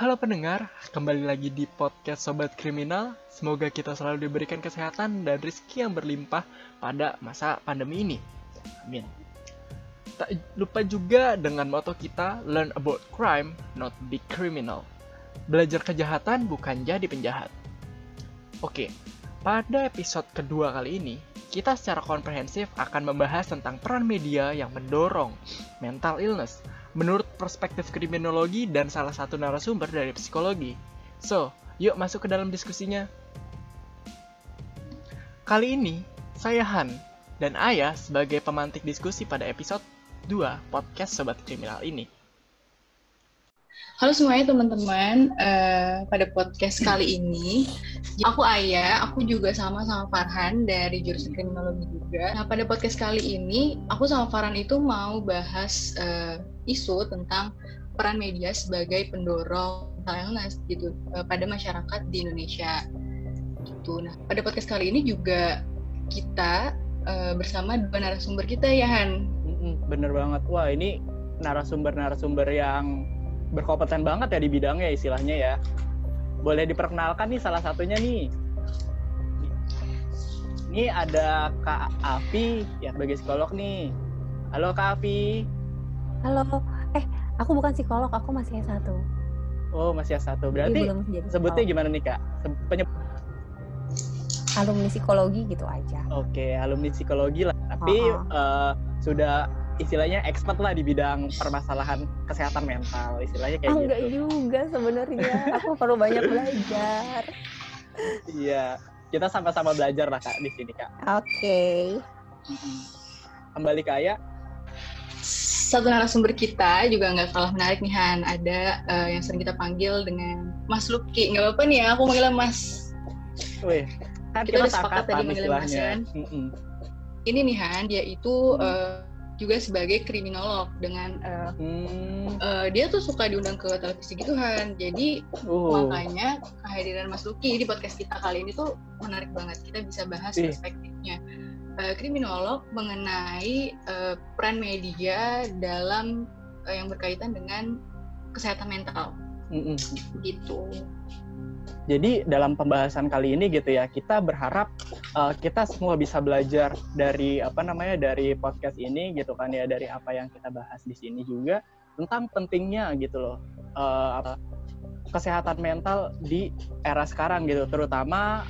Halo pendengar, kembali lagi di podcast Sobat Kriminal. Semoga kita selalu diberikan kesehatan dan rezeki yang berlimpah pada masa pandemi ini. Amin. Tak lupa juga dengan moto kita, learn about crime, not be criminal. Belajar kejahatan bukan jadi penjahat. Oke, pada episode kedua kali ini, kita secara komprehensif akan membahas tentang peran media yang mendorong mental illness menurut perspektif kriminologi dan salah satu narasumber dari psikologi. So, yuk masuk ke dalam diskusinya. Kali ini, saya Han dan Ayah sebagai pemantik diskusi pada episode 2 podcast Sobat Kriminal ini. Halo semuanya teman-teman, uh, pada podcast kali ini aku Ayah, aku juga sama sama Farhan dari jurusan kriminologi juga. Nah pada podcast kali ini aku sama Farhan itu mau bahas uh, isu tentang peran media sebagai pendorong illness gitu uh, pada masyarakat di Indonesia. Gitu. Nah pada podcast kali ini juga kita uh, bersama dua narasumber kita ya Han. Bener banget, wah ini narasumber-narasumber yang berkompeten banget ya di bidangnya istilahnya ya. Boleh diperkenalkan nih salah satunya nih. Ini ada Kak Afi yang sebagai psikolog nih. Halo Kak Afi. Halo. Eh, aku bukan psikolog, aku masih S1. Oh, masih S1. Berarti sebutnya gimana nih Kak? Penyeb alumni psikologi gitu aja. Oke, alumni psikologi lah. Tapi oh, oh. Uh, sudah istilahnya expert lah di bidang permasalahan kesehatan mental istilahnya kayak oh, gitu. Enggak juga sebenarnya, aku perlu banyak belajar. iya, kita sama-sama belajar lah kak di sini kak. Oke. Okay. Kembali ke Ayah. Satu narasumber kita juga nggak kalah menarik nih Han. Ada uh, yang sering kita panggil dengan Mas Luki. Nggak apa-apa nih ya, aku manggilnya Mas. Wih, kan kita, kita udah sepakat tadi manggilnya Mas kan. Mm -mm. Ini nih Han, dia itu mm. uh, juga sebagai kriminolog dengan uh, hmm. uh, dia tuh suka diundang ke televisi gitu kan jadi uh. makanya kehadiran Mas Luki di podcast kita kali ini tuh menarik banget kita bisa bahas Ih. perspektifnya uh, kriminolog mengenai uh, peran media dalam uh, yang berkaitan dengan kesehatan mental. Mm -hmm. gitu. Jadi dalam pembahasan kali ini gitu ya, kita berharap uh, kita semua bisa belajar dari apa namanya dari podcast ini gitu kan ya dari apa yang kita bahas di sini juga tentang pentingnya gitu loh uh, apa kesehatan mental di era sekarang gitu, terutama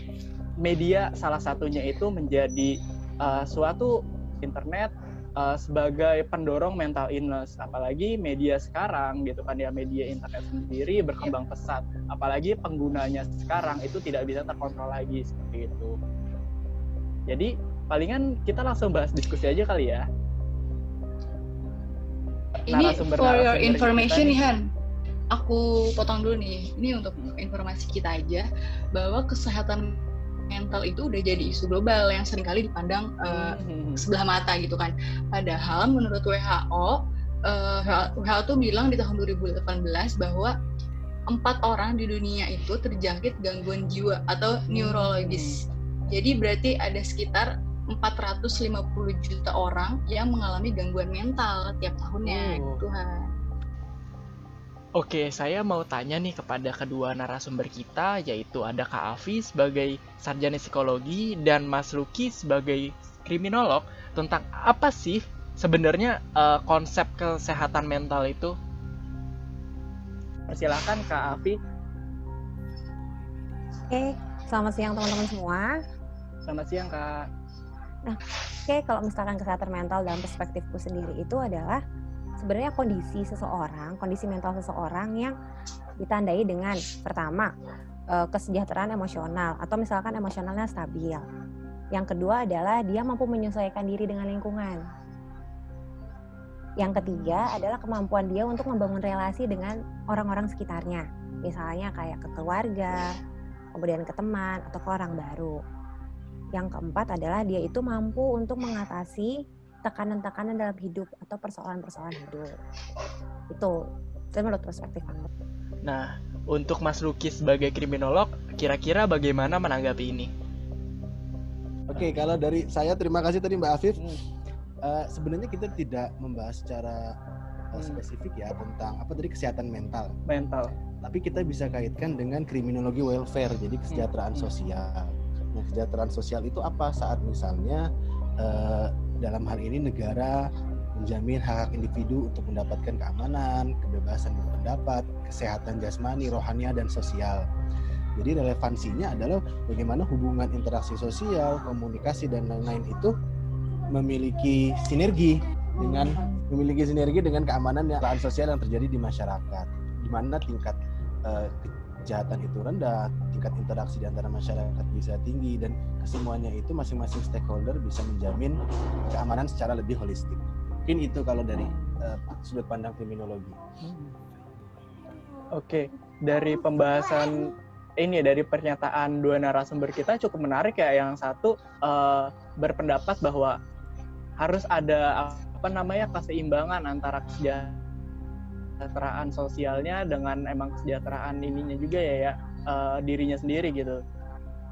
media salah satunya itu menjadi uh, suatu internet uh, sebagai pendorong mental illness. Apalagi media sekarang gitu kan ya media internet sendiri berkembang pesat. Apalagi penggunanya sekarang itu tidak bisa terkontrol lagi seperti itu. Jadi palingan kita langsung bahas diskusi aja kali ya. Ini for your information nih Han. Aku potong dulu nih. Ini untuk informasi kita aja bahwa kesehatan mental itu udah jadi isu global yang sering kali dipandang uh, sebelah mata gitu kan. Padahal menurut WHO, uh, eh, WHO tuh bilang di tahun 2018 bahwa empat orang di dunia itu terjangkit gangguan jiwa atau neurologis. Jadi berarti ada sekitar 450 juta orang yang mengalami gangguan mental tiap tahunnya oh. Tuhan. Oke, saya mau tanya nih kepada kedua narasumber kita, yaitu ada Kak Afi sebagai sarjana psikologi dan Mas Luki sebagai kriminolog, tentang apa sih sebenarnya uh, konsep kesehatan mental itu? Persilahkan Kak Afi. Oke, selamat siang teman-teman semua. Selamat siang Kak. Nah, oke kalau misalkan kesehatan mental dalam perspektifku sendiri itu adalah sebenarnya kondisi seseorang, kondisi mental seseorang yang ditandai dengan pertama eh, kesejahteraan emosional atau misalkan emosionalnya stabil. Yang kedua adalah dia mampu menyesuaikan diri dengan lingkungan. Yang ketiga adalah kemampuan dia untuk membangun relasi dengan orang-orang sekitarnya. Misalnya kayak ke keluarga, kemudian ke teman atau ke orang baru. Yang keempat adalah dia itu mampu untuk mengatasi tekanan-tekanan dalam hidup atau persoalan-persoalan hidup. Itu saya menurut perspektif aku. Nah, untuk Mas Luki sebagai kriminolog, kira-kira bagaimana menanggapi ini? Oke, kalau dari saya terima kasih tadi Mbak Afif. Hmm. Uh, sebenarnya kita tidak membahas secara uh, spesifik ya tentang apa tadi kesehatan mental. Mental. tapi kita bisa kaitkan dengan kriminologi welfare, jadi kesejahteraan hmm. sosial. Nah, kesejahteraan sosial itu apa? Saat misalnya eh, dalam hal ini negara menjamin hak, hak individu untuk mendapatkan keamanan, kebebasan berpendapat, kesehatan jasmani, rohania, dan sosial. Jadi relevansinya adalah bagaimana hubungan interaksi sosial, komunikasi, dan lain-lain itu memiliki sinergi dengan memiliki sinergi dengan keamanan yang sosial yang terjadi di masyarakat, di mana tingkat uh, kejahatan itu rendah, tingkat interaksi di antara masyarakat bisa tinggi, dan kesemuanya itu masing-masing stakeholder bisa menjamin keamanan secara lebih holistik. Mungkin itu kalau dari uh, sudut pandang kriminologi. Oke, dari pembahasan ini dari pernyataan dua narasumber kita cukup menarik ya. Yang satu uh, berpendapat bahwa harus ada apa namanya keseimbangan antara kesejahteraan sosialnya dengan emang kesejahteraan ininya juga ya ya uh, dirinya sendiri gitu.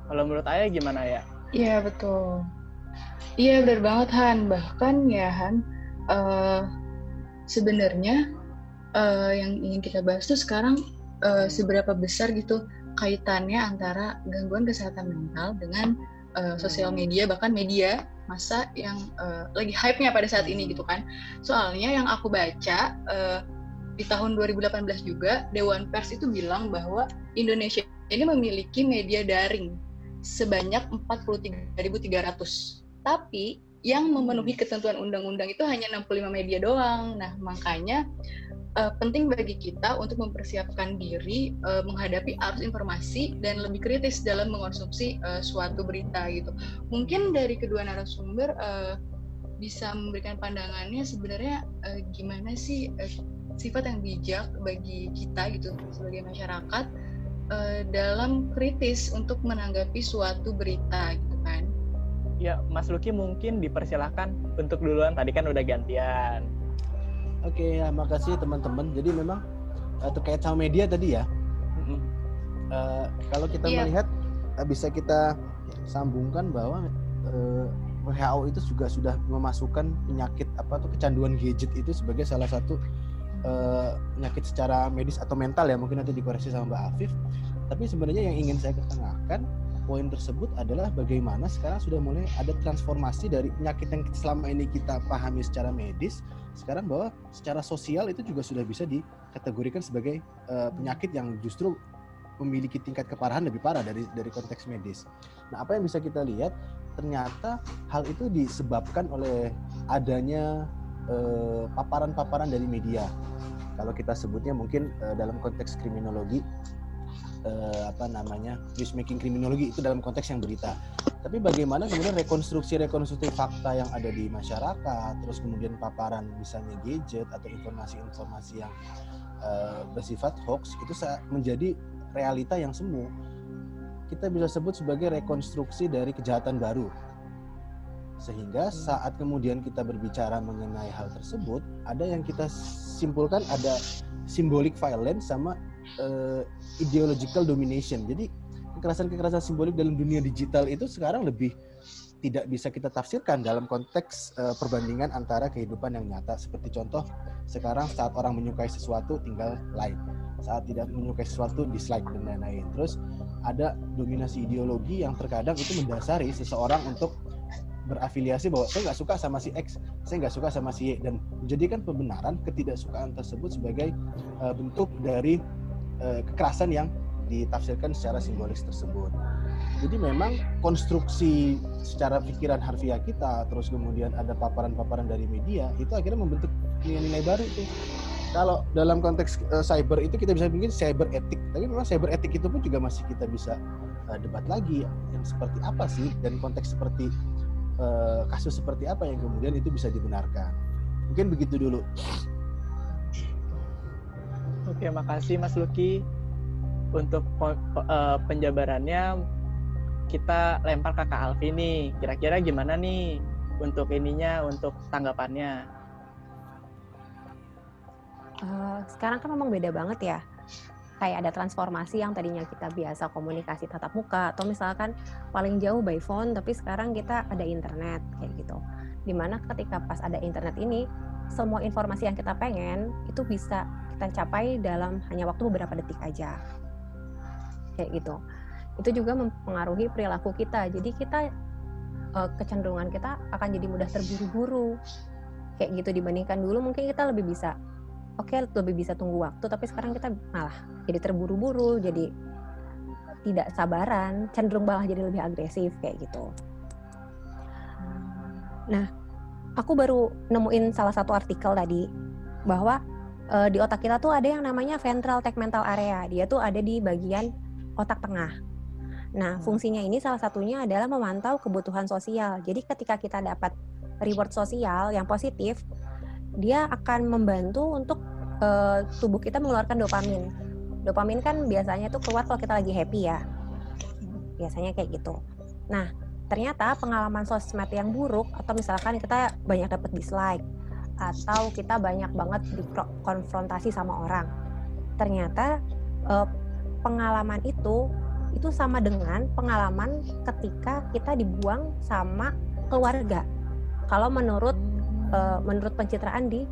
Kalau menurut Ayah gimana ya? Iya betul. Iya benar banget Han. Bahkan ya Han, uh, sebenarnya uh, yang ingin kita bahas tuh sekarang uh, seberapa besar gitu kaitannya antara gangguan kesehatan mental dengan uh, sosial media bahkan media masa yang uh, lagi hype-nya pada saat ini gitu kan. Soalnya yang aku baca uh, di tahun 2018 juga Dewan Pers itu bilang bahwa Indonesia ini memiliki media daring sebanyak 43.300. Tapi yang memenuhi ketentuan undang-undang itu hanya 65 media doang. Nah, makanya uh, penting bagi kita untuk mempersiapkan diri uh, menghadapi arus informasi dan lebih kritis dalam mengonsumsi uh, suatu berita gitu. Mungkin dari kedua narasumber uh, bisa memberikan pandangannya sebenarnya uh, gimana sih uh, sifat yang bijak bagi kita gitu sebagai masyarakat uh, dalam kritis untuk menanggapi suatu berita gitu kan. Ya, Mas Luki mungkin dipersilahkan untuk duluan. Tadi kan udah gantian. Oke, ya makasih teman-teman. Jadi memang uh, terkait sama media tadi ya. Uh, kalau kita yeah. melihat uh, bisa kita sambungkan bahwa uh, WHO itu juga sudah memasukkan penyakit apa tuh kecanduan gadget itu sebagai salah satu uh, penyakit secara medis atau mental ya mungkin nanti dikoreksi sama Mbak Afif. Tapi sebenarnya yang ingin saya ketengahkan poin tersebut adalah bagaimana sekarang sudah mulai ada transformasi dari penyakit yang selama ini kita pahami secara medis sekarang bahwa secara sosial itu juga sudah bisa dikategorikan sebagai uh, penyakit yang justru memiliki tingkat keparahan lebih parah dari dari konteks medis. Nah, apa yang bisa kita lihat ternyata hal itu disebabkan oleh adanya eh, paparan-paparan uh, dari media. Kalau kita sebutnya mungkin uh, dalam konteks kriminologi uh, apa namanya newsmaking kriminologi itu dalam konteks yang berita. Tapi bagaimana kemudian rekonstruksi-rekonstruksi fakta yang ada di masyarakat, terus kemudian paparan misalnya gadget atau informasi-informasi yang uh, bersifat hoax itu menjadi realita yang semu. Kita bisa sebut sebagai rekonstruksi dari kejahatan baru. Sehingga saat kemudian kita berbicara mengenai hal tersebut, ada yang kita simpulkan ada symbolic violence sama uh, ideological domination. Jadi kekerasan-kekerasan simbolik dalam dunia digital itu sekarang lebih tidak bisa kita tafsirkan dalam konteks uh, perbandingan antara kehidupan yang nyata. Seperti contoh sekarang saat orang menyukai sesuatu tinggal like, saat tidak menyukai sesuatu dislike dan lain-lain. Terus ada dominasi ideologi yang terkadang itu mendasari seseorang untuk berafiliasi bahwa saya nggak suka sama si X, saya nggak suka sama si Y dan menjadikan pembenaran ketidaksukaan tersebut sebagai uh, bentuk dari uh, kekerasan yang ditafsirkan secara simbolis tersebut. Jadi memang konstruksi secara pikiran harfiah kita, terus kemudian ada paparan-paparan dari media, itu akhirnya membentuk nilai-nilai baru itu. Kalau dalam konteks uh, cyber itu kita bisa bikin cyber etik, tapi memang cyber etik itu pun juga masih kita bisa uh, debat lagi yang seperti apa sih dan konteks seperti uh, kasus seperti apa yang kemudian itu bisa dibenarkan. Mungkin begitu dulu. Oke, makasih Mas Luki. Untuk uh, penjabarannya kita lempar ke Kak Alfi nih. Kira-kira gimana nih untuk ininya, untuk tanggapannya? Uh, sekarang kan memang beda banget ya kayak ada transformasi yang tadinya kita biasa komunikasi tatap muka atau misalkan paling jauh by phone tapi sekarang kita ada internet kayak gitu. Di mana ketika pas ada internet ini semua informasi yang kita pengen itu bisa tercapai dalam hanya waktu beberapa detik aja. Kayak gitu. Itu juga mempengaruhi perilaku kita. Jadi kita uh, kecenderungan kita akan jadi mudah terburu-buru. Kayak gitu dibandingkan dulu mungkin kita lebih bisa oke okay, lebih bisa tunggu waktu tapi sekarang kita malah jadi terburu-buru jadi tidak sabaran cenderung malah jadi lebih agresif kayak gitu nah aku baru nemuin salah satu artikel tadi bahwa uh, di otak kita tuh ada yang namanya ventral tegmental area. Dia tuh ada di bagian otak tengah. Nah, hmm. fungsinya ini salah satunya adalah memantau kebutuhan sosial. Jadi ketika kita dapat reward sosial yang positif, dia akan membantu untuk uh, tubuh kita mengeluarkan dopamin. Dopamin kan biasanya tuh keluar kalau kita lagi happy ya. Biasanya kayak gitu. Nah, ternyata pengalaman sosmed yang buruk atau misalkan kita banyak dapat dislike atau kita banyak banget dikonfrontasi sama orang ternyata eh, pengalaman itu itu sama dengan pengalaman ketika kita dibuang sama keluarga kalau menurut eh, menurut pencitraan di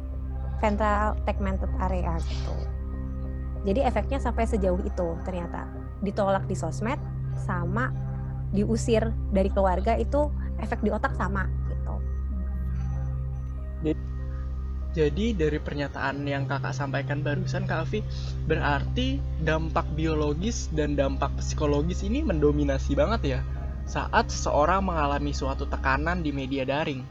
ventral tegmented area gitu jadi efeknya sampai sejauh itu ternyata ditolak di sosmed sama diusir dari keluarga itu efek di otak sama gitu. Jadi, dari pernyataan yang kakak sampaikan barusan Kak Afi, berarti dampak biologis dan dampak psikologis ini mendominasi banget ya saat seseorang mengalami suatu tekanan di media daring.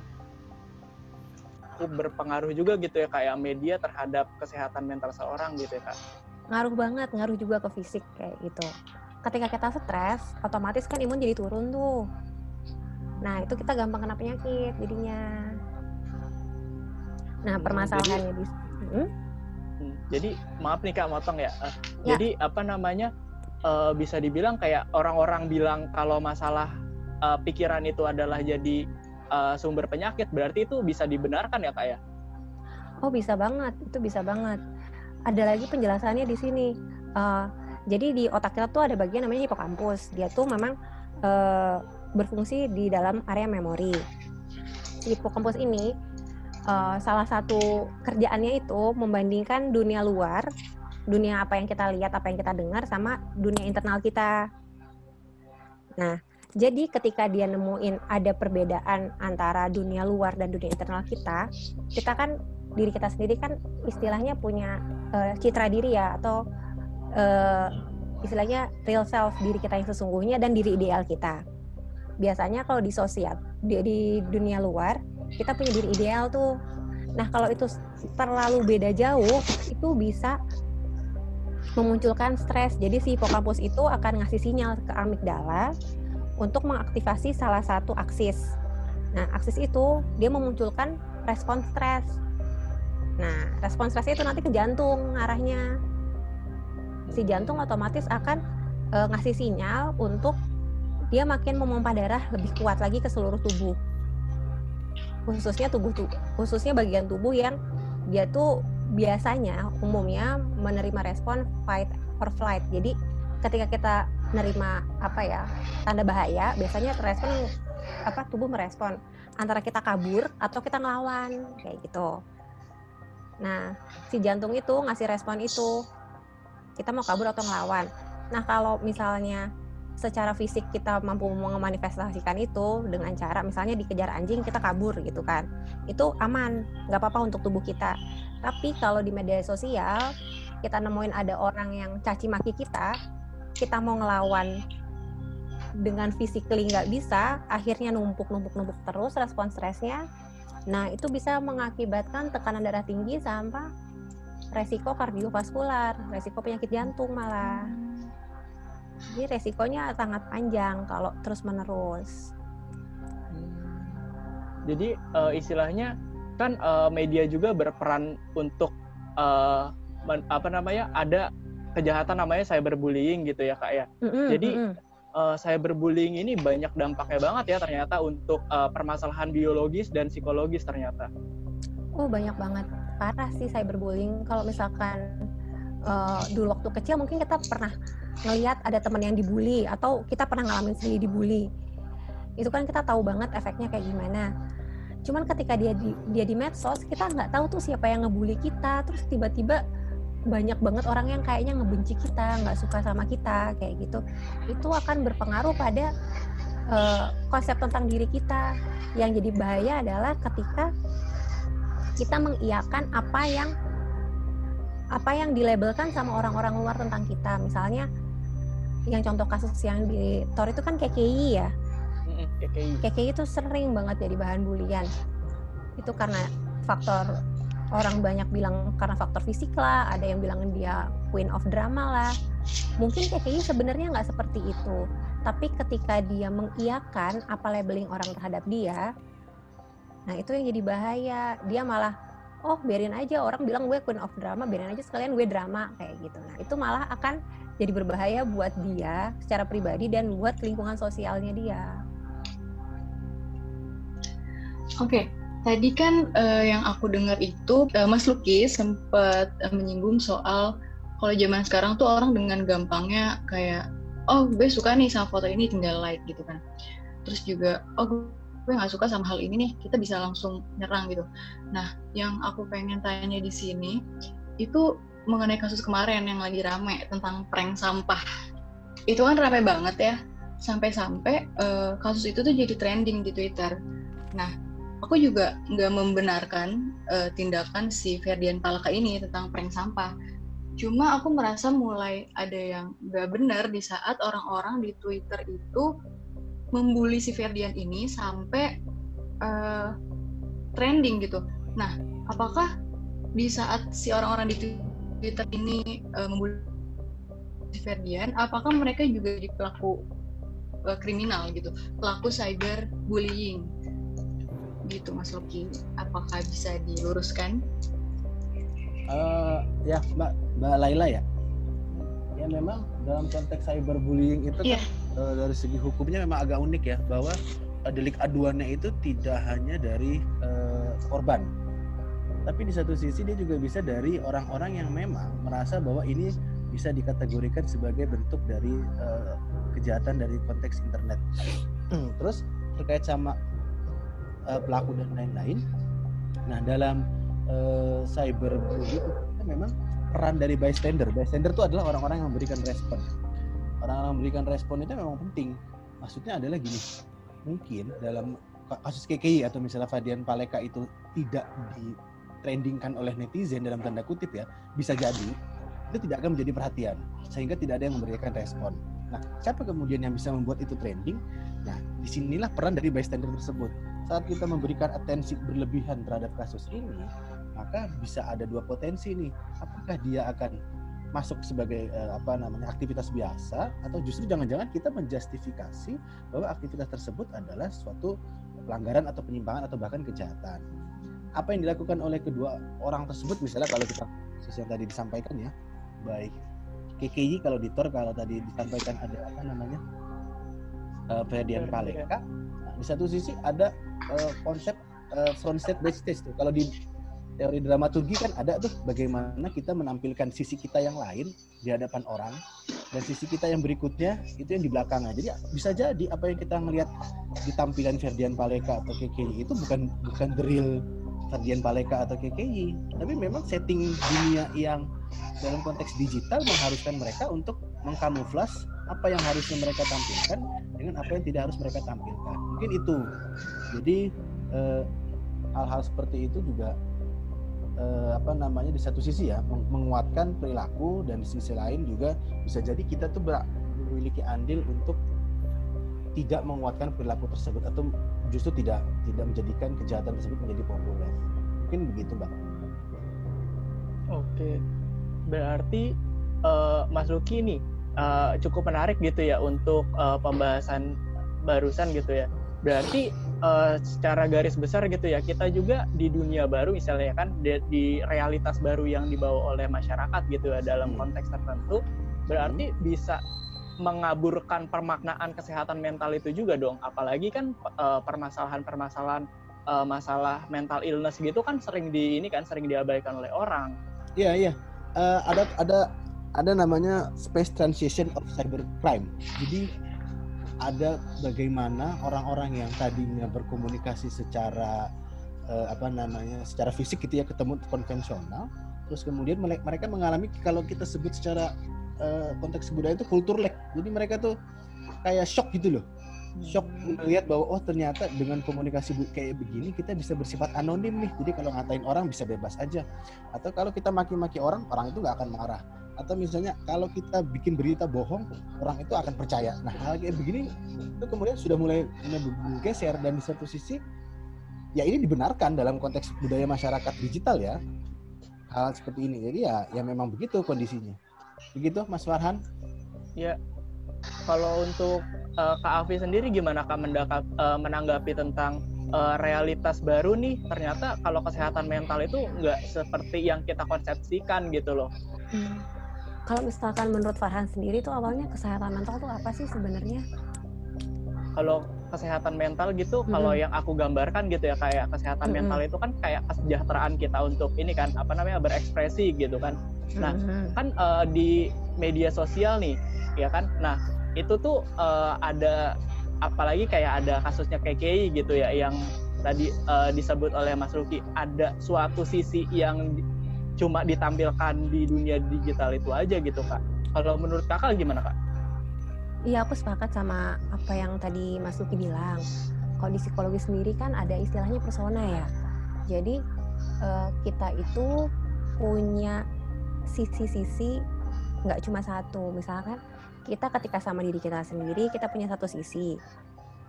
Berpengaruh juga gitu ya kayak media terhadap kesehatan mental seorang gitu ya kak. Ngaruh banget, ngaruh juga ke fisik kayak gitu ketika kita stres otomatis kan imun jadi turun tuh nah itu kita gampang kena penyakit jadinya nah permasalahannya di hmm? hmm? jadi maaf nih kak motong ya, uh, ya. jadi apa namanya uh, bisa dibilang kayak orang-orang bilang kalau masalah uh, pikiran itu adalah jadi uh, sumber penyakit berarti itu bisa dibenarkan ya kak ya oh bisa banget itu bisa banget ada lagi penjelasannya di sini uh, jadi di otak kita tuh ada bagian namanya hipokampus. Dia tuh memang e, berfungsi di dalam area memori. Hipokampus ini e, salah satu kerjaannya itu membandingkan dunia luar, dunia apa yang kita lihat, apa yang kita dengar sama dunia internal kita. Nah, jadi ketika dia nemuin ada perbedaan antara dunia luar dan dunia internal kita, kita kan diri kita sendiri kan istilahnya punya uh, citra diri ya atau uh, istilahnya real self diri kita yang sesungguhnya dan diri ideal kita. Biasanya kalau di sosial di, di dunia luar kita punya diri ideal tuh. Nah kalau itu terlalu beda jauh itu bisa memunculkan stres. Jadi si hipokampus itu akan ngasih sinyal ke amigdala untuk mengaktifasi salah satu aksis. Nah, aksis itu dia memunculkan respon stres. Nah, respon stresnya itu nanti ke jantung arahnya si jantung otomatis akan e, ngasih sinyal untuk dia makin memompa darah lebih kuat lagi ke seluruh tubuh khususnya tubuh tuh khususnya bagian tubuh yang dia tuh biasanya umumnya menerima respon fight or flight jadi ketika kita menerima apa ya tanda bahaya biasanya respon apa tubuh merespon. Antara kita kabur atau kita ngelawan kayak gitu. Nah si jantung itu ngasih respon itu kita mau kabur atau ngelawan. Nah kalau misalnya secara fisik kita mampu memanifestasikan itu dengan cara misalnya dikejar anjing kita kabur gitu kan. Itu aman nggak apa-apa untuk tubuh kita. Tapi kalau di media sosial kita nemuin ada orang yang caci maki kita kita mau ngelawan dengan physically nggak bisa akhirnya numpuk numpuk numpuk terus respon stresnya nah itu bisa mengakibatkan tekanan darah tinggi sampai resiko kardiovaskular, resiko penyakit jantung malah. Jadi resikonya sangat panjang kalau terus menerus. Jadi uh, istilahnya kan uh, media juga berperan untuk uh, men, apa namanya ada kejahatan namanya cyberbullying gitu ya kak ya. Mm -hmm, Jadi uh, cyberbullying ini banyak dampaknya banget ya ternyata untuk uh, permasalahan biologis dan psikologis ternyata. Oh banyak banget. Parah sih cyberbullying. Kalau misalkan uh, dulu waktu kecil mungkin kita pernah ngelihat ada teman yang dibully atau kita pernah ngalamin sendiri dibully. Itu kan kita tahu banget efeknya kayak gimana. Cuman ketika dia di dia di medsos kita nggak tahu tuh siapa yang ngebully kita. Terus tiba-tiba banyak banget orang yang kayaknya ngebenci kita, nggak suka sama kita kayak gitu, itu akan berpengaruh pada uh, konsep tentang diri kita. Yang jadi bahaya adalah ketika kita mengiyakan apa yang apa yang dilabelkan sama orang-orang luar tentang kita. Misalnya yang contoh kasus yang di Tor itu kan KKI ya. KKI. KKI itu sering banget jadi bahan bulian. Itu karena faktor orang banyak bilang karena faktor fisik lah, ada yang bilang dia queen of drama lah. Mungkin KKI sebenarnya nggak seperti itu. Tapi ketika dia mengiyakan apa labeling orang terhadap dia, nah itu yang jadi bahaya. Dia malah oh biarin aja orang bilang gue queen of drama biarin aja sekalian gue drama kayak gitu nah itu malah akan jadi berbahaya buat dia secara pribadi dan buat lingkungan sosialnya dia oke okay. Tadi kan uh, yang aku dengar itu uh, Mas Luki sempat uh, menyinggung soal kalau zaman sekarang tuh orang dengan gampangnya kayak oh gue suka nih sama foto ini tinggal like gitu kan. Terus juga oh gue nggak suka sama hal ini nih kita bisa langsung nyerang gitu. Nah yang aku pengen tanya di sini itu mengenai kasus kemarin yang lagi rame tentang prank sampah. Itu kan rame banget ya. Sampai-sampai uh, kasus itu tuh jadi trending di Twitter. Nah aku juga nggak membenarkan uh, tindakan si Ferdian Palaka ini tentang prank sampah. Cuma aku merasa mulai ada yang nggak benar di saat orang-orang di Twitter itu membuli si Ferdian ini sampai uh, trending gitu. Nah, apakah di saat si orang-orang di Twitter ini uh, membuli si Ferdian, apakah mereka juga jadi pelaku uh, kriminal gitu, pelaku cyber bullying gitu, Mas Loki? Apakah bisa diluruskan? Uh, ya, Mbak Mbak Laila ya. Ya memang dalam konteks cyberbullying itu yeah. kan uh, dari segi hukumnya memang agak unik ya bahwa uh, delik aduannya itu tidak hanya dari uh, korban tapi di satu sisi dia juga bisa dari orang-orang yang memang merasa bahwa ini bisa dikategorikan sebagai bentuk dari uh, kejahatan dari konteks internet. Terus terkait sama uh, pelaku dan lain-lain. Nah dalam uh, cyberbullying itu memang peran dari bystander. Bystander itu adalah orang-orang yang memberikan respon orang-orang memberikan respon itu memang penting. Maksudnya adalah gini, mungkin dalam kasus KKI atau misalnya Fadian Paleka itu tidak di trendingkan oleh netizen dalam tanda kutip ya, bisa jadi itu tidak akan menjadi perhatian sehingga tidak ada yang memberikan respon. Nah, siapa kemudian yang bisa membuat itu trending? Nah, di sinilah peran dari bystander tersebut. Saat kita memberikan atensi berlebihan terhadap kasus ini, maka bisa ada dua potensi nih. Apakah dia akan masuk sebagai uh, apa namanya aktivitas biasa atau justru jangan-jangan kita menjustifikasi bahwa aktivitas tersebut adalah suatu pelanggaran atau penyimpangan atau bahkan kejahatan. Apa yang dilakukan oleh kedua orang tersebut misalnya kalau kita yang tadi disampaikan ya, baik KKI kalau di Tor kalau tadi disampaikan ada apa namanya uh, Ferdian Paleka, nah, di satu sisi ada uh, konsep uh, front stage back stage tuh. Kalau di teori dramaturgi kan ada tuh bagaimana kita menampilkan sisi kita yang lain di hadapan orang dan sisi kita yang berikutnya itu yang di belakangnya. Jadi bisa jadi apa yang kita melihat di tampilan Ferdian Paleka atau KKI itu bukan bukan the real Ferdian Paleka atau KKI, tapi memang setting dunia yang dalam konteks digital mengharuskan mereka untuk mengkamuflas apa yang harusnya mereka tampilkan dengan apa yang tidak harus mereka tampilkan. Mungkin itu. Jadi eh, hal-hal seperti itu juga eh, apa namanya di satu sisi ya menguatkan perilaku dan di sisi lain juga bisa jadi kita tuh memiliki andil untuk tidak menguatkan perilaku tersebut atau justru tidak tidak menjadikan kejahatan tersebut menjadi populer mungkin begitu mbak oke berarti uh, Mas Luki ini uh, cukup menarik gitu ya untuk uh, pembahasan barusan gitu ya berarti uh, secara garis besar gitu ya kita juga di dunia baru misalnya kan di, di realitas baru yang dibawa oleh masyarakat gitu ya dalam hmm. konteks tertentu berarti hmm. bisa mengaburkan permaknaan kesehatan mental itu juga dong. Apalagi kan uh, permasalahan-permasalahan uh, masalah mental illness gitu kan sering di ini kan sering diabaikan oleh orang. Iya iya. Uh, ada ada ada namanya space transition of cybercrime. Jadi ada bagaimana orang-orang yang tadinya berkomunikasi secara uh, apa namanya secara fisik gitu ya ketemu konvensional terus kemudian mereka mengalami kalau kita sebut secara uh, konteks budaya itu kultur lag jadi mereka tuh kayak shock gitu loh. Shock melihat bahwa oh ternyata dengan komunikasi kayak begini kita bisa bersifat anonim nih. Jadi kalau ngatain orang bisa bebas aja. Atau kalau kita maki-maki orang orang itu nggak akan marah. Atau misalnya kalau kita bikin berita bohong orang itu akan percaya. Nah hal kayak begini itu kemudian sudah mulai bergeser dan di satu sisi ya ini dibenarkan dalam konteks budaya masyarakat digital ya. Hal seperti ini. Jadi ya ya memang begitu kondisinya begitu Mas Farhan ya kalau untuk uh, Kak Afi sendiri gimana Kak mendakap, uh, menanggapi tentang uh, realitas baru nih ternyata kalau kesehatan mental itu nggak seperti yang kita konsepsikan gitu loh hmm kalau misalkan menurut Farhan sendiri tuh awalnya kesehatan mental tuh apa sih sebenarnya? Kalau kesehatan mental gitu, hmm. kalau yang aku gambarkan gitu ya kayak kesehatan hmm. mental itu kan kayak kesejahteraan kita untuk ini kan apa namanya berekspresi gitu kan. Nah hmm. kan uh, di media sosial nih, ya kan. Nah itu tuh uh, ada apalagi kayak ada kasusnya KKI gitu ya yang tadi uh, disebut oleh Mas Ruki ada suatu sisi yang cuma ditampilkan di dunia digital itu aja gitu kak. Kalau menurut kakak gimana kak? Iya aku sepakat sama apa yang tadi Mas Luki bilang. Kalau di psikologi sendiri kan ada istilahnya persona ya. Jadi uh, kita itu punya sisi-sisi nggak cuma satu. Misalkan kita ketika sama diri kita sendiri kita punya satu sisi.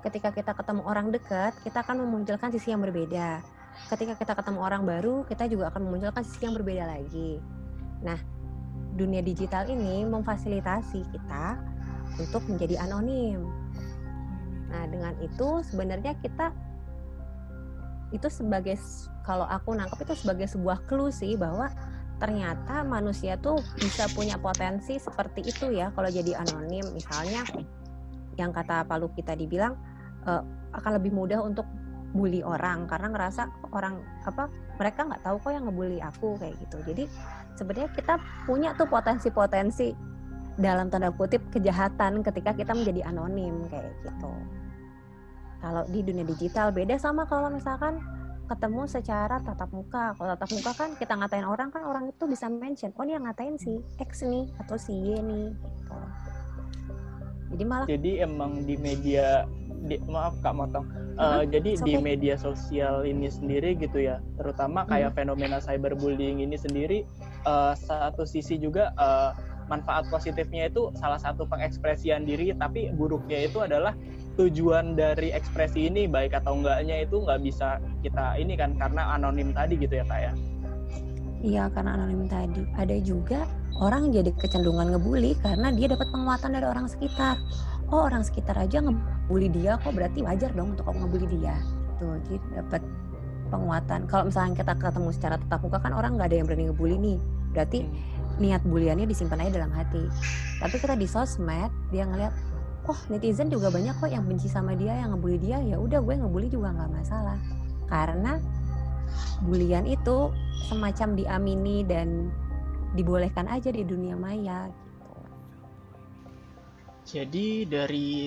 Ketika kita ketemu orang dekat, kita akan memunculkan sisi yang berbeda ketika kita ketemu orang baru, kita juga akan memunculkan sisi yang berbeda lagi. Nah, dunia digital ini memfasilitasi kita untuk menjadi anonim. Nah, dengan itu sebenarnya kita itu sebagai kalau aku nangkep itu sebagai sebuah clue sih bahwa ternyata manusia tuh bisa punya potensi seperti itu ya kalau jadi anonim. Misalnya yang kata Pak Luki tadi bilang uh, akan lebih mudah untuk bully orang karena ngerasa orang apa mereka nggak tahu kok yang ngebully aku kayak gitu. Jadi sebenarnya kita punya tuh potensi-potensi dalam tanda kutip kejahatan ketika kita menjadi anonim kayak gitu. Kalau di dunia digital beda sama kalau misalkan ketemu secara tatap muka. Kalau tatap muka kan kita ngatain orang kan orang itu bisa mention, oh ini yang ngatain si X nih atau si Y nih gitu. Jadi malah Jadi emang di media di, maaf kak motong uh, jadi di media sosial ini sendiri gitu ya terutama kayak hmm. fenomena cyberbullying ini sendiri uh, satu sisi juga uh, manfaat positifnya itu salah satu pengekspresian diri tapi buruknya itu adalah tujuan dari ekspresi ini baik atau enggaknya itu nggak bisa kita ini kan karena anonim tadi gitu ya kak ya? Iya karena anonim tadi. Ada juga orang jadi kecenderungan ngebully karena dia dapat penguatan dari orang sekitar. Oh orang sekitar aja ngebully dia kok berarti wajar dong untuk kamu ngebully dia? Tuh jadi dapat penguatan. Kalau misalnya kita ketemu secara tetap muka kan orang nggak ada yang berani ngebully nih. Berarti hmm. niat buliannya disimpan aja dalam hati. Tapi kita di sosmed dia ngeliat oh netizen juga banyak kok yang benci sama dia yang ngebully dia. Ya udah gue ngebully juga nggak masalah. Karena bulian itu semacam diamini dan dibolehkan aja di dunia maya jadi dari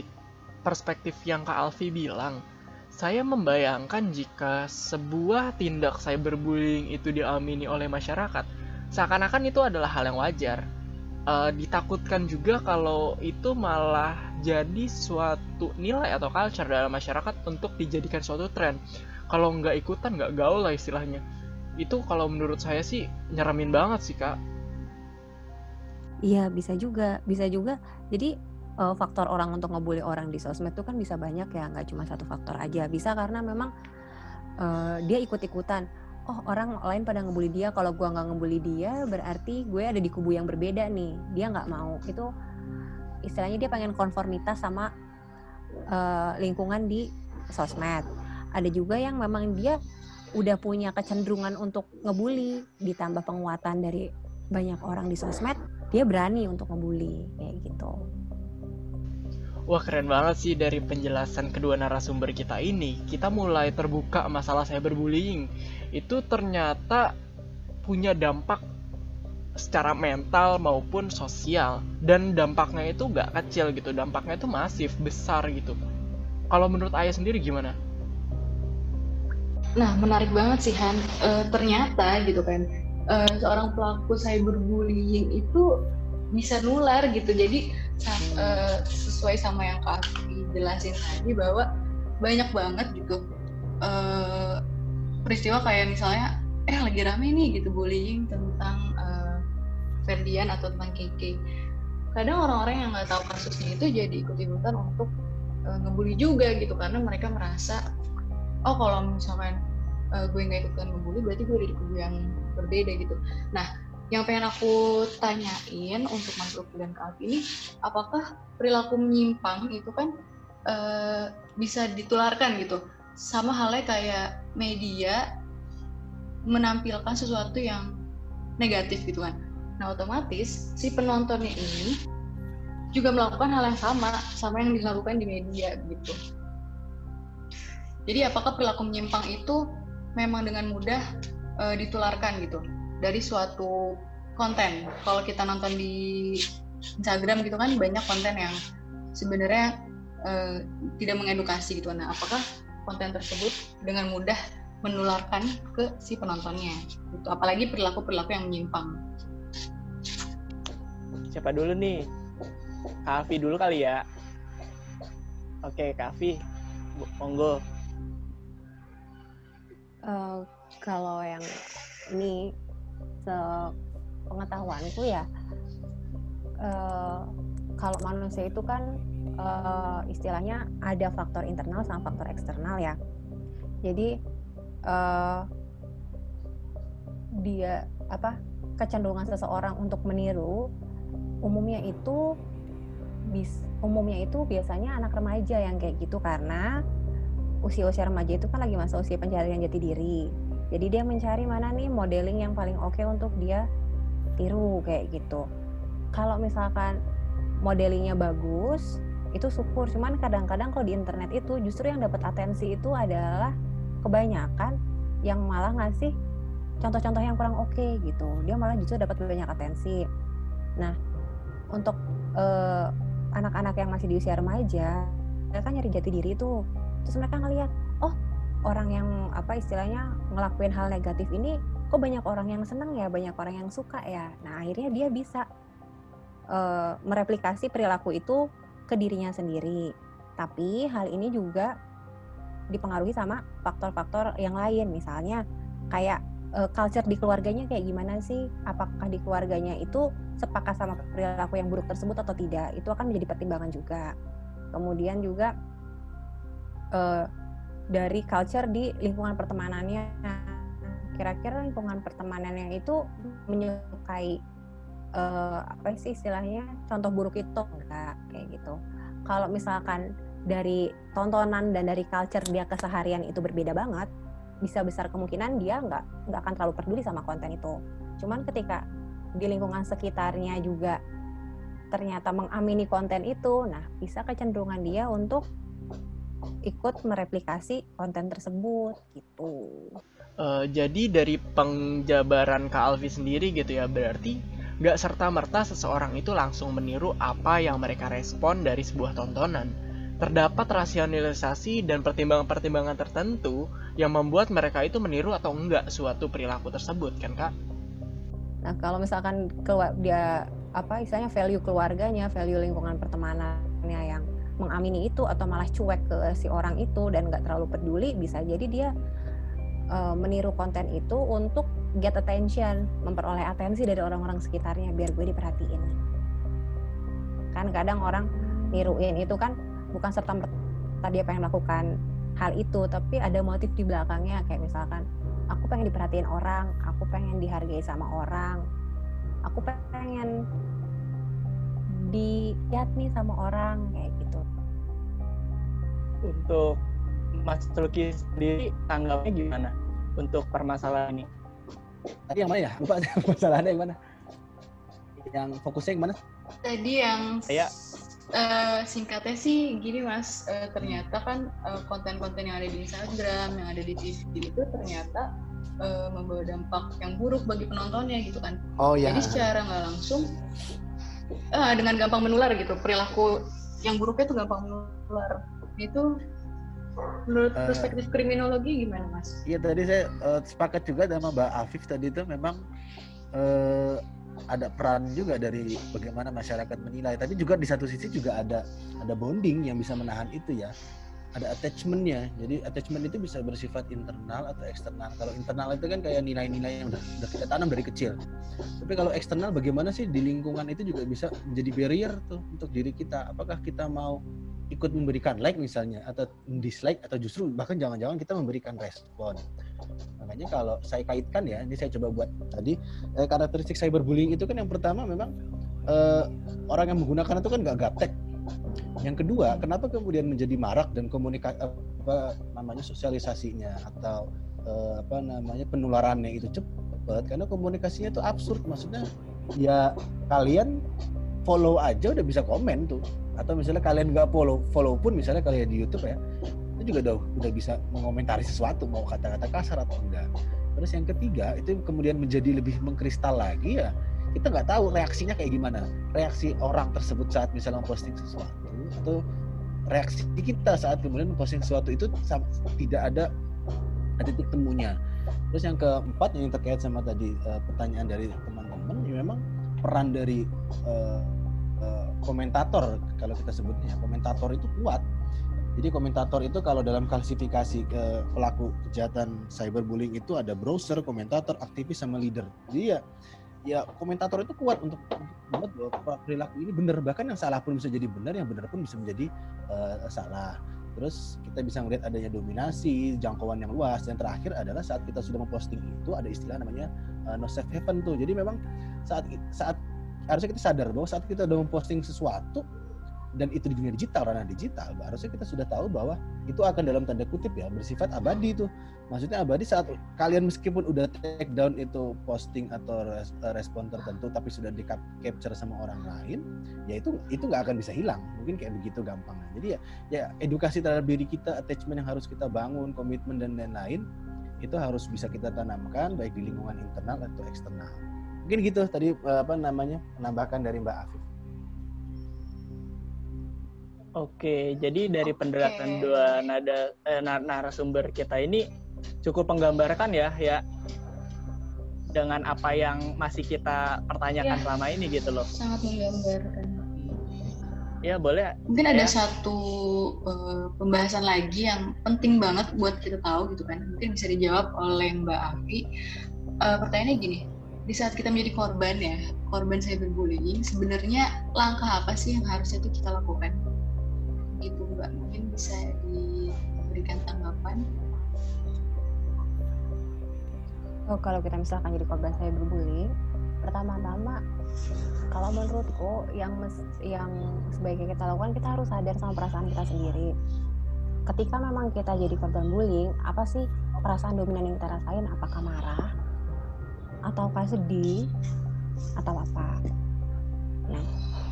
perspektif yang Kak Alfi bilang, saya membayangkan jika sebuah tindak cyberbullying itu diamini oleh masyarakat, seakan-akan itu adalah hal yang wajar. E, ditakutkan juga kalau itu malah jadi suatu nilai atau culture dalam masyarakat untuk dijadikan suatu tren. Kalau nggak ikutan, nggak gaul lah istilahnya. Itu kalau menurut saya sih nyeremin banget sih kak. Iya bisa juga, bisa juga. Jadi uh, faktor orang untuk ngebully orang di sosmed itu kan bisa banyak ya nggak cuma satu faktor aja bisa karena memang uh, dia ikut-ikutan oh orang lain pada ngebully dia. Kalau gue nggak ngebully dia berarti gue ada di kubu yang berbeda nih. Dia nggak mau. Itu istilahnya dia pengen konformitas sama uh, lingkungan di sosmed. Ada juga yang memang dia udah punya kecenderungan untuk ngebully ditambah penguatan dari banyak orang di sosmed dia berani untuk ngebully kayak gitu. Wah keren banget sih dari penjelasan kedua narasumber kita ini. Kita mulai terbuka masalah cyberbullying Itu ternyata punya dampak secara mental maupun sosial. Dan dampaknya itu gak kecil gitu Dampaknya itu masif, besar gitu. Kalau menurut Ayah sendiri gimana? Nah menarik banget sih Han. E, Ternyata gitu kan uh, seorang pelaku cyberbullying itu bisa nular gitu. Jadi uh, sesuai sama yang kak jelasin tadi bahwa banyak banget gitu uh, peristiwa kayak misalnya eh lagi rame nih gitu bullying tentang uh, Ferdian atau tentang Keke kadang orang-orang yang nggak tahu kasusnya itu jadi ikut-ikutan untuk uh, ngebully juga gitu karena mereka merasa oh kalau misalkan uh, gue nggak ikutan ngebully berarti gue ada di kubu yang berbeda gitu. Nah yang pengen aku tanyain untuk masuk dan Kak ini apakah perilaku menyimpang itu kan uh, bisa ditularkan gitu sama halnya kayak media menampilkan sesuatu yang negatif gitu kan nah otomatis si penontonnya ini juga melakukan hal yang sama sama yang dilakukan di media gitu jadi apakah perilaku menyimpang itu memang dengan mudah uh, ditularkan gitu dari suatu konten. Kalau kita nonton di Instagram gitu kan banyak konten yang sebenarnya uh, tidak mengedukasi gitu. Nah, apakah konten tersebut dengan mudah menularkan ke si penontonnya? Gitu. Apalagi perilaku-perilaku yang menyimpang. Siapa dulu nih? Kavi dulu kali ya. Oke, Kavi, monggo. Uh, kalau yang ini sepengetahuanku ya uh, kalau manusia itu kan uh, istilahnya ada faktor internal sama faktor eksternal ya jadi uh, dia apa kecenderungan seseorang untuk meniru umumnya itu bis umumnya itu biasanya anak remaja yang kayak gitu karena usia-usia remaja itu kan lagi masa usia pencarian jati diri. Jadi dia mencari mana nih modeling yang paling oke okay untuk dia tiru kayak gitu. Kalau misalkan modelingnya bagus, itu syukur. Cuman kadang-kadang kalau di internet itu justru yang dapat atensi itu adalah kebanyakan yang malah ngasih contoh-contoh yang kurang oke okay, gitu. Dia malah justru dapat banyak atensi. Nah, untuk eh, anak-anak yang masih di usia remaja, mereka nyari jati diri itu terus mereka ngelihat oh orang yang apa istilahnya ngelakuin hal negatif ini kok banyak orang yang seneng ya banyak orang yang suka ya nah akhirnya dia bisa uh, mereplikasi perilaku itu ke dirinya sendiri. Tapi hal ini juga dipengaruhi sama faktor-faktor yang lain. Misalnya kayak uh, culture di keluarganya kayak gimana sih? Apakah di keluarganya itu sepakat sama perilaku yang buruk tersebut atau tidak? Itu akan menjadi pertimbangan juga. Kemudian juga uh, dari culture di lingkungan pertemanannya. Kira-kira lingkungan pertemanannya itu menyukai uh, apa sih istilahnya contoh buruk itu enggak kayak gitu kalau misalkan dari tontonan dan dari culture dia keseharian itu berbeda banget bisa besar kemungkinan dia nggak nggak akan terlalu peduli sama konten itu cuman ketika di lingkungan sekitarnya juga ternyata mengamini konten itu nah bisa kecenderungan dia untuk ikut mereplikasi konten tersebut gitu. Uh, jadi dari penjabaran Kak Alfi sendiri gitu ya berarti nggak serta merta seseorang itu langsung meniru apa yang mereka respon dari sebuah tontonan. Terdapat rasionalisasi dan pertimbangan-pertimbangan tertentu yang membuat mereka itu meniru atau enggak suatu perilaku tersebut kan kak? Nah kalau misalkan dia apa istilahnya value keluarganya, value lingkungan pertemanannya yang mengamini itu atau malah cuek ke si orang itu dan nggak terlalu peduli bisa jadi dia uh, meniru konten itu untuk get attention memperoleh atensi dari orang-orang sekitarnya biar gue diperhatiin. Kan kadang orang niruin itu kan bukan serta merta dia pengen melakukan hal itu tapi ada motif di belakangnya. Kayak misalkan aku pengen diperhatiin orang aku pengen dihargai sama orang aku pengen dilihat nih sama orang kayak gitu. Untuk Mas Tulki sendiri tanggapnya gimana untuk permasalahan ini? Tadi yang mana ya? Lupa masalahnya yang mana? Yang fokusnya yang mana? Tadi yang saya uh, singkatnya sih gini mas, uh, ternyata kan uh, konten-konten yang ada di Instagram, yang ada di TV itu ternyata uh, membawa dampak yang buruk bagi penontonnya gitu kan. Oh iya. Jadi secara nggak langsung uh, dengan gampang menular gitu perilaku yang buruknya itu gampang menular itu menurut uh, perspektif kriminologi gimana mas? Iya tadi saya uh, sepakat juga sama Mbak Afif tadi itu memang uh, ada peran juga dari bagaimana masyarakat menilai. Tapi juga di satu sisi juga ada ada bonding yang bisa menahan itu ya. Ada attachmentnya. Jadi attachment itu bisa bersifat internal atau eksternal. Kalau internal itu kan kayak nilai-nilai yang udah, udah kita tanam dari kecil. Tapi kalau eksternal bagaimana sih di lingkungan itu juga bisa menjadi barrier tuh untuk diri kita. Apakah kita mau ikut memberikan like misalnya atau dislike atau justru bahkan jangan-jangan kita memberikan respon. Makanya kalau saya kaitkan ya ini saya coba buat tadi eh, karakteristik cyberbullying itu kan yang pertama memang eh, orang yang menggunakan itu kan gak gaptek. Yang kedua, kenapa kemudian menjadi marak dan komunikasi apa namanya sosialisasinya atau uh, apa namanya penularannya itu cepat? Karena komunikasinya itu absurd. Maksudnya ya kalian follow aja udah bisa komen tuh atau misalnya kalian nggak follow follow pun misalnya kalian di YouTube ya itu juga udah udah bisa mengomentari sesuatu mau kata-kata kasar atau enggak. Terus yang ketiga itu kemudian menjadi lebih mengkristal lagi ya kita nggak tahu reaksinya kayak gimana reaksi orang tersebut saat misalnya memposting sesuatu atau reaksi kita saat kemudian memposting sesuatu itu tidak ada titik temunya. Terus yang keempat yang terkait sama tadi uh, pertanyaan dari teman-teman, ya memang peran dari uh, uh, komentator kalau kita sebutnya. Komentator itu kuat. Jadi komentator itu kalau dalam klasifikasi ke pelaku kejahatan cyberbullying itu ada browser, komentator, aktivis sama leader. Jadi ya ya komentator itu kuat untuk membuat bahwa perilaku ini benar. Bahkan yang salah pun bisa jadi benar yang benar pun bisa menjadi uh, salah. Terus kita bisa melihat adanya dominasi jangkauan yang luas. Dan terakhir adalah saat kita sudah memposting itu ada istilah namanya uh, no safe haven tuh. Jadi memang saat saat harusnya kita sadar bahwa saat kita sudah memposting sesuatu dan itu di dunia digital ranah digital harusnya kita sudah tahu bahwa itu akan dalam tanda kutip ya bersifat abadi itu. Maksudnya abadi saat kalian meskipun udah take down itu posting atau respon tertentu tapi sudah di capture sama orang lain ya itu itu nggak akan bisa hilang. Mungkin kayak begitu gampangnya. Jadi ya ya edukasi terhadap diri kita attachment yang harus kita bangun komitmen dan lain-lain itu harus bisa kita tanamkan baik di lingkungan internal atau eksternal mungkin gitu tadi apa namanya menambahkan dari Mbak Afif Oke, jadi dari okay. penjelasan dua nada eh, narasumber kita ini cukup menggambarkan ya, ya dengan apa yang masih kita pertanyakan ya, selama ini gitu loh. Sangat menggambarkan. Ya boleh. Mungkin ya. ada satu uh, pembahasan lagi yang penting banget buat kita tahu gitu kan. Mungkin bisa dijawab oleh Mbak Afi. Uh, pertanyaannya gini, di saat kita menjadi korban ya, korban cyberbullying, sebenarnya langkah apa sih yang harusnya itu kita lakukan? itu mbak. Mungkin bisa diberikan tanggapan. Oh kalau kita misalkan jadi korban saya berbully pertama-tama kalau menurutku yang mes, yang sebaiknya kita lakukan kita harus sadar sama perasaan kita sendiri. Ketika memang kita jadi korban bullying apa sih perasaan dominan yang kita rasain? Apakah marah ataukah sedih atau apa. Nah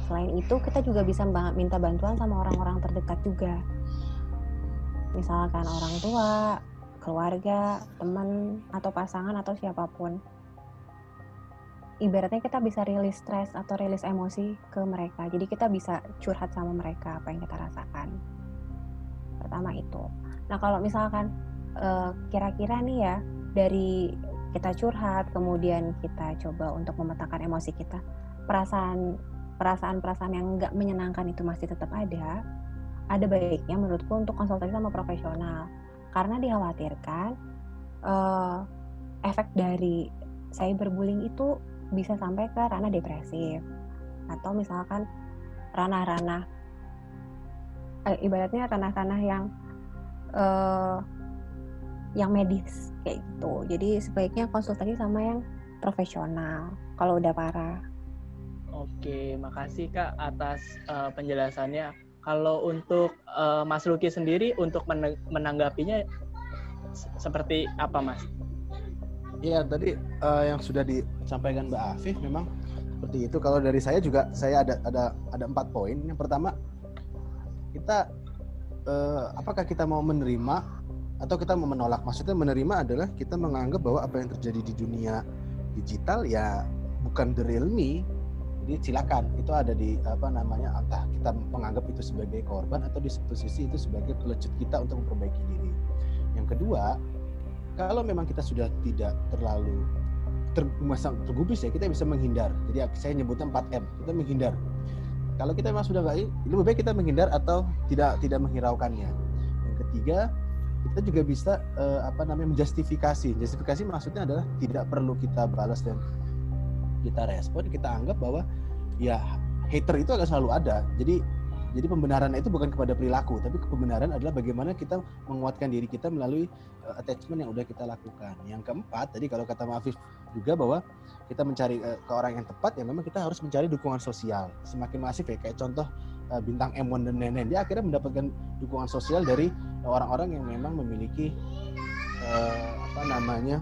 selain itu kita juga bisa minta bantuan sama orang-orang terdekat juga. Misalkan orang tua keluarga teman atau pasangan atau siapa pun. Ibaratnya kita bisa rilis stres atau rilis emosi ke mereka. Jadi kita bisa curhat sama mereka apa yang kita rasakan. Pertama itu. Nah kalau misalkan eh, kira-kira nih ya dari kita curhat kemudian kita coba untuk memetakan emosi kita. Perasaan perasaan-perasaan yang nggak menyenangkan itu masih tetap ada, ada baiknya menurutku untuk konsultasi sama profesional. Karena dikhawatirkan uh, efek dari cyberbullying itu bisa sampai ke ranah depresif. Atau misalkan ranah-ranah eh, ibaratnya ranah-ranah yang uh, yang medis kayak gitu jadi sebaiknya konsultasi sama yang profesional kalau udah parah Oke, makasih Kak atas uh, penjelasannya. Kalau untuk uh, Mas Luki sendiri untuk menanggapinya seperti apa, Mas? Iya, tadi uh, yang sudah disampaikan Mbak Afif memang seperti itu. Kalau dari saya juga saya ada ada ada empat poin. Yang pertama, kita uh, apakah kita mau menerima atau kita menolak? Maksudnya menerima adalah kita menganggap bahwa apa yang terjadi di dunia digital ya bukan the real me Jadi silakan itu ada di apa namanya entah kita menganggap itu sebagai korban atau di satu sisi itu sebagai pelecut kita untuk memperbaiki diri. Yang kedua, kalau memang kita sudah tidak terlalu termasang tergubris ya kita bisa menghindar. Jadi saya nyebutnya 4M, kita menghindar. Kalau kita memang sudah nggak lebih baik kita menghindar atau tidak tidak menghiraukannya. Yang ketiga, kita juga bisa uh, apa namanya menjustifikasi. Justifikasi maksudnya adalah tidak perlu kita balas dan kita respon kita anggap bahwa ya hater itu akan selalu ada. Jadi jadi pembenaran itu bukan kepada perilaku tapi pembenaran adalah bagaimana kita menguatkan diri kita melalui uh, attachment yang udah kita lakukan. Yang keempat tadi kalau kata Mafif juga bahwa kita mencari uh, ke orang yang tepat ya memang kita harus mencari dukungan sosial. Semakin masif ya kayak contoh uh, bintang M1 dan Nenen dia akhirnya mendapatkan dukungan sosial dari orang-orang yang memang memiliki uh, apa namanya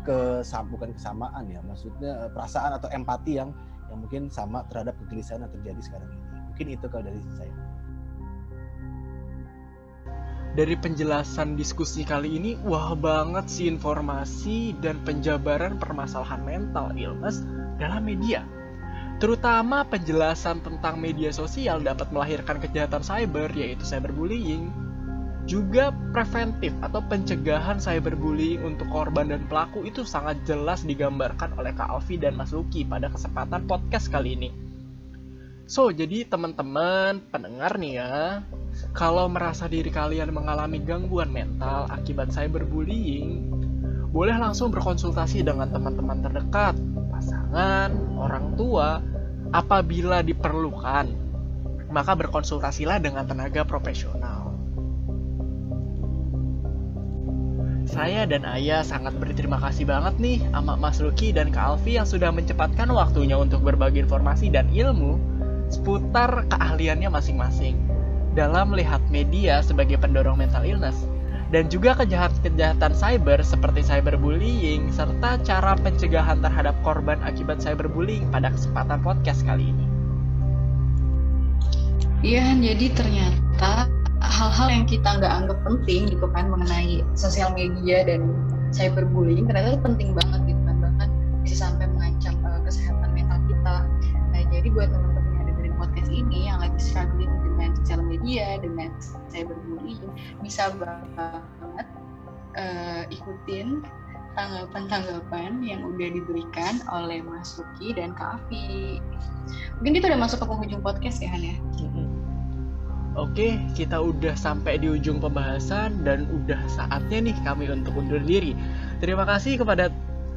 kesam bukan kesamaan ya maksudnya eh, perasaan atau empati yang yang mungkin sama terhadap kegelisahan yang terjadi sekarang ini. Mungkin itu kalau dari saya. Dari penjelasan diskusi kali ini wah banget sih informasi dan penjabaran permasalahan mental illness dalam media terutama penjelasan tentang media sosial dapat melahirkan kejahatan cyber yaitu cyberbullying juga preventif atau pencegahan cyberbullying untuk korban dan pelaku itu sangat jelas digambarkan oleh Kak Alfi dan Mas Luki pada kesempatan podcast kali ini. So, jadi teman-teman pendengar nih ya, kalau merasa diri kalian mengalami gangguan mental akibat cyberbullying, boleh langsung berkonsultasi dengan teman-teman terdekat, pasangan, orang tua, apabila diperlukan. Maka berkonsultasilah dengan tenaga profesional. Saya dan Ayah sangat berterima kasih banget nih sama Mas Luki dan Kak Alfi yang sudah mencepatkan waktunya untuk berbagi informasi dan ilmu seputar keahliannya masing-masing dalam melihat media sebagai pendorong mental illness dan juga kejahatan-kejahatan cyber seperti cyberbullying serta cara pencegahan terhadap korban akibat cyberbullying pada kesempatan podcast kali ini. Iya, jadi ternyata hal-hal yang kita nggak anggap penting gitu kan mengenai sosial media dan cyberbullying ternyata itu penting banget gitu kan bahkan bisa sampai mengancam uh, kesehatan mental kita. Nah jadi buat teman-teman yang dengerin podcast ini yang lagi struggling media dengan cyberbullying bisa banget uh, ikutin tanggapan-tanggapan yang udah diberikan oleh Mas Suki dan Kak Afi. Mungkin kita udah masuk ke penghujung podcast ya Han ya. Oke, kita udah sampai di ujung pembahasan dan udah saatnya nih kami untuk undur diri. Terima kasih kepada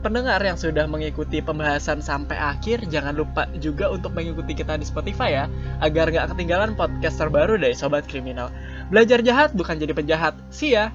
pendengar yang sudah mengikuti pembahasan sampai akhir. Jangan lupa juga untuk mengikuti kita di Spotify ya, agar nggak ketinggalan podcast terbaru dari Sobat Kriminal. Belajar jahat bukan jadi penjahat. See ya!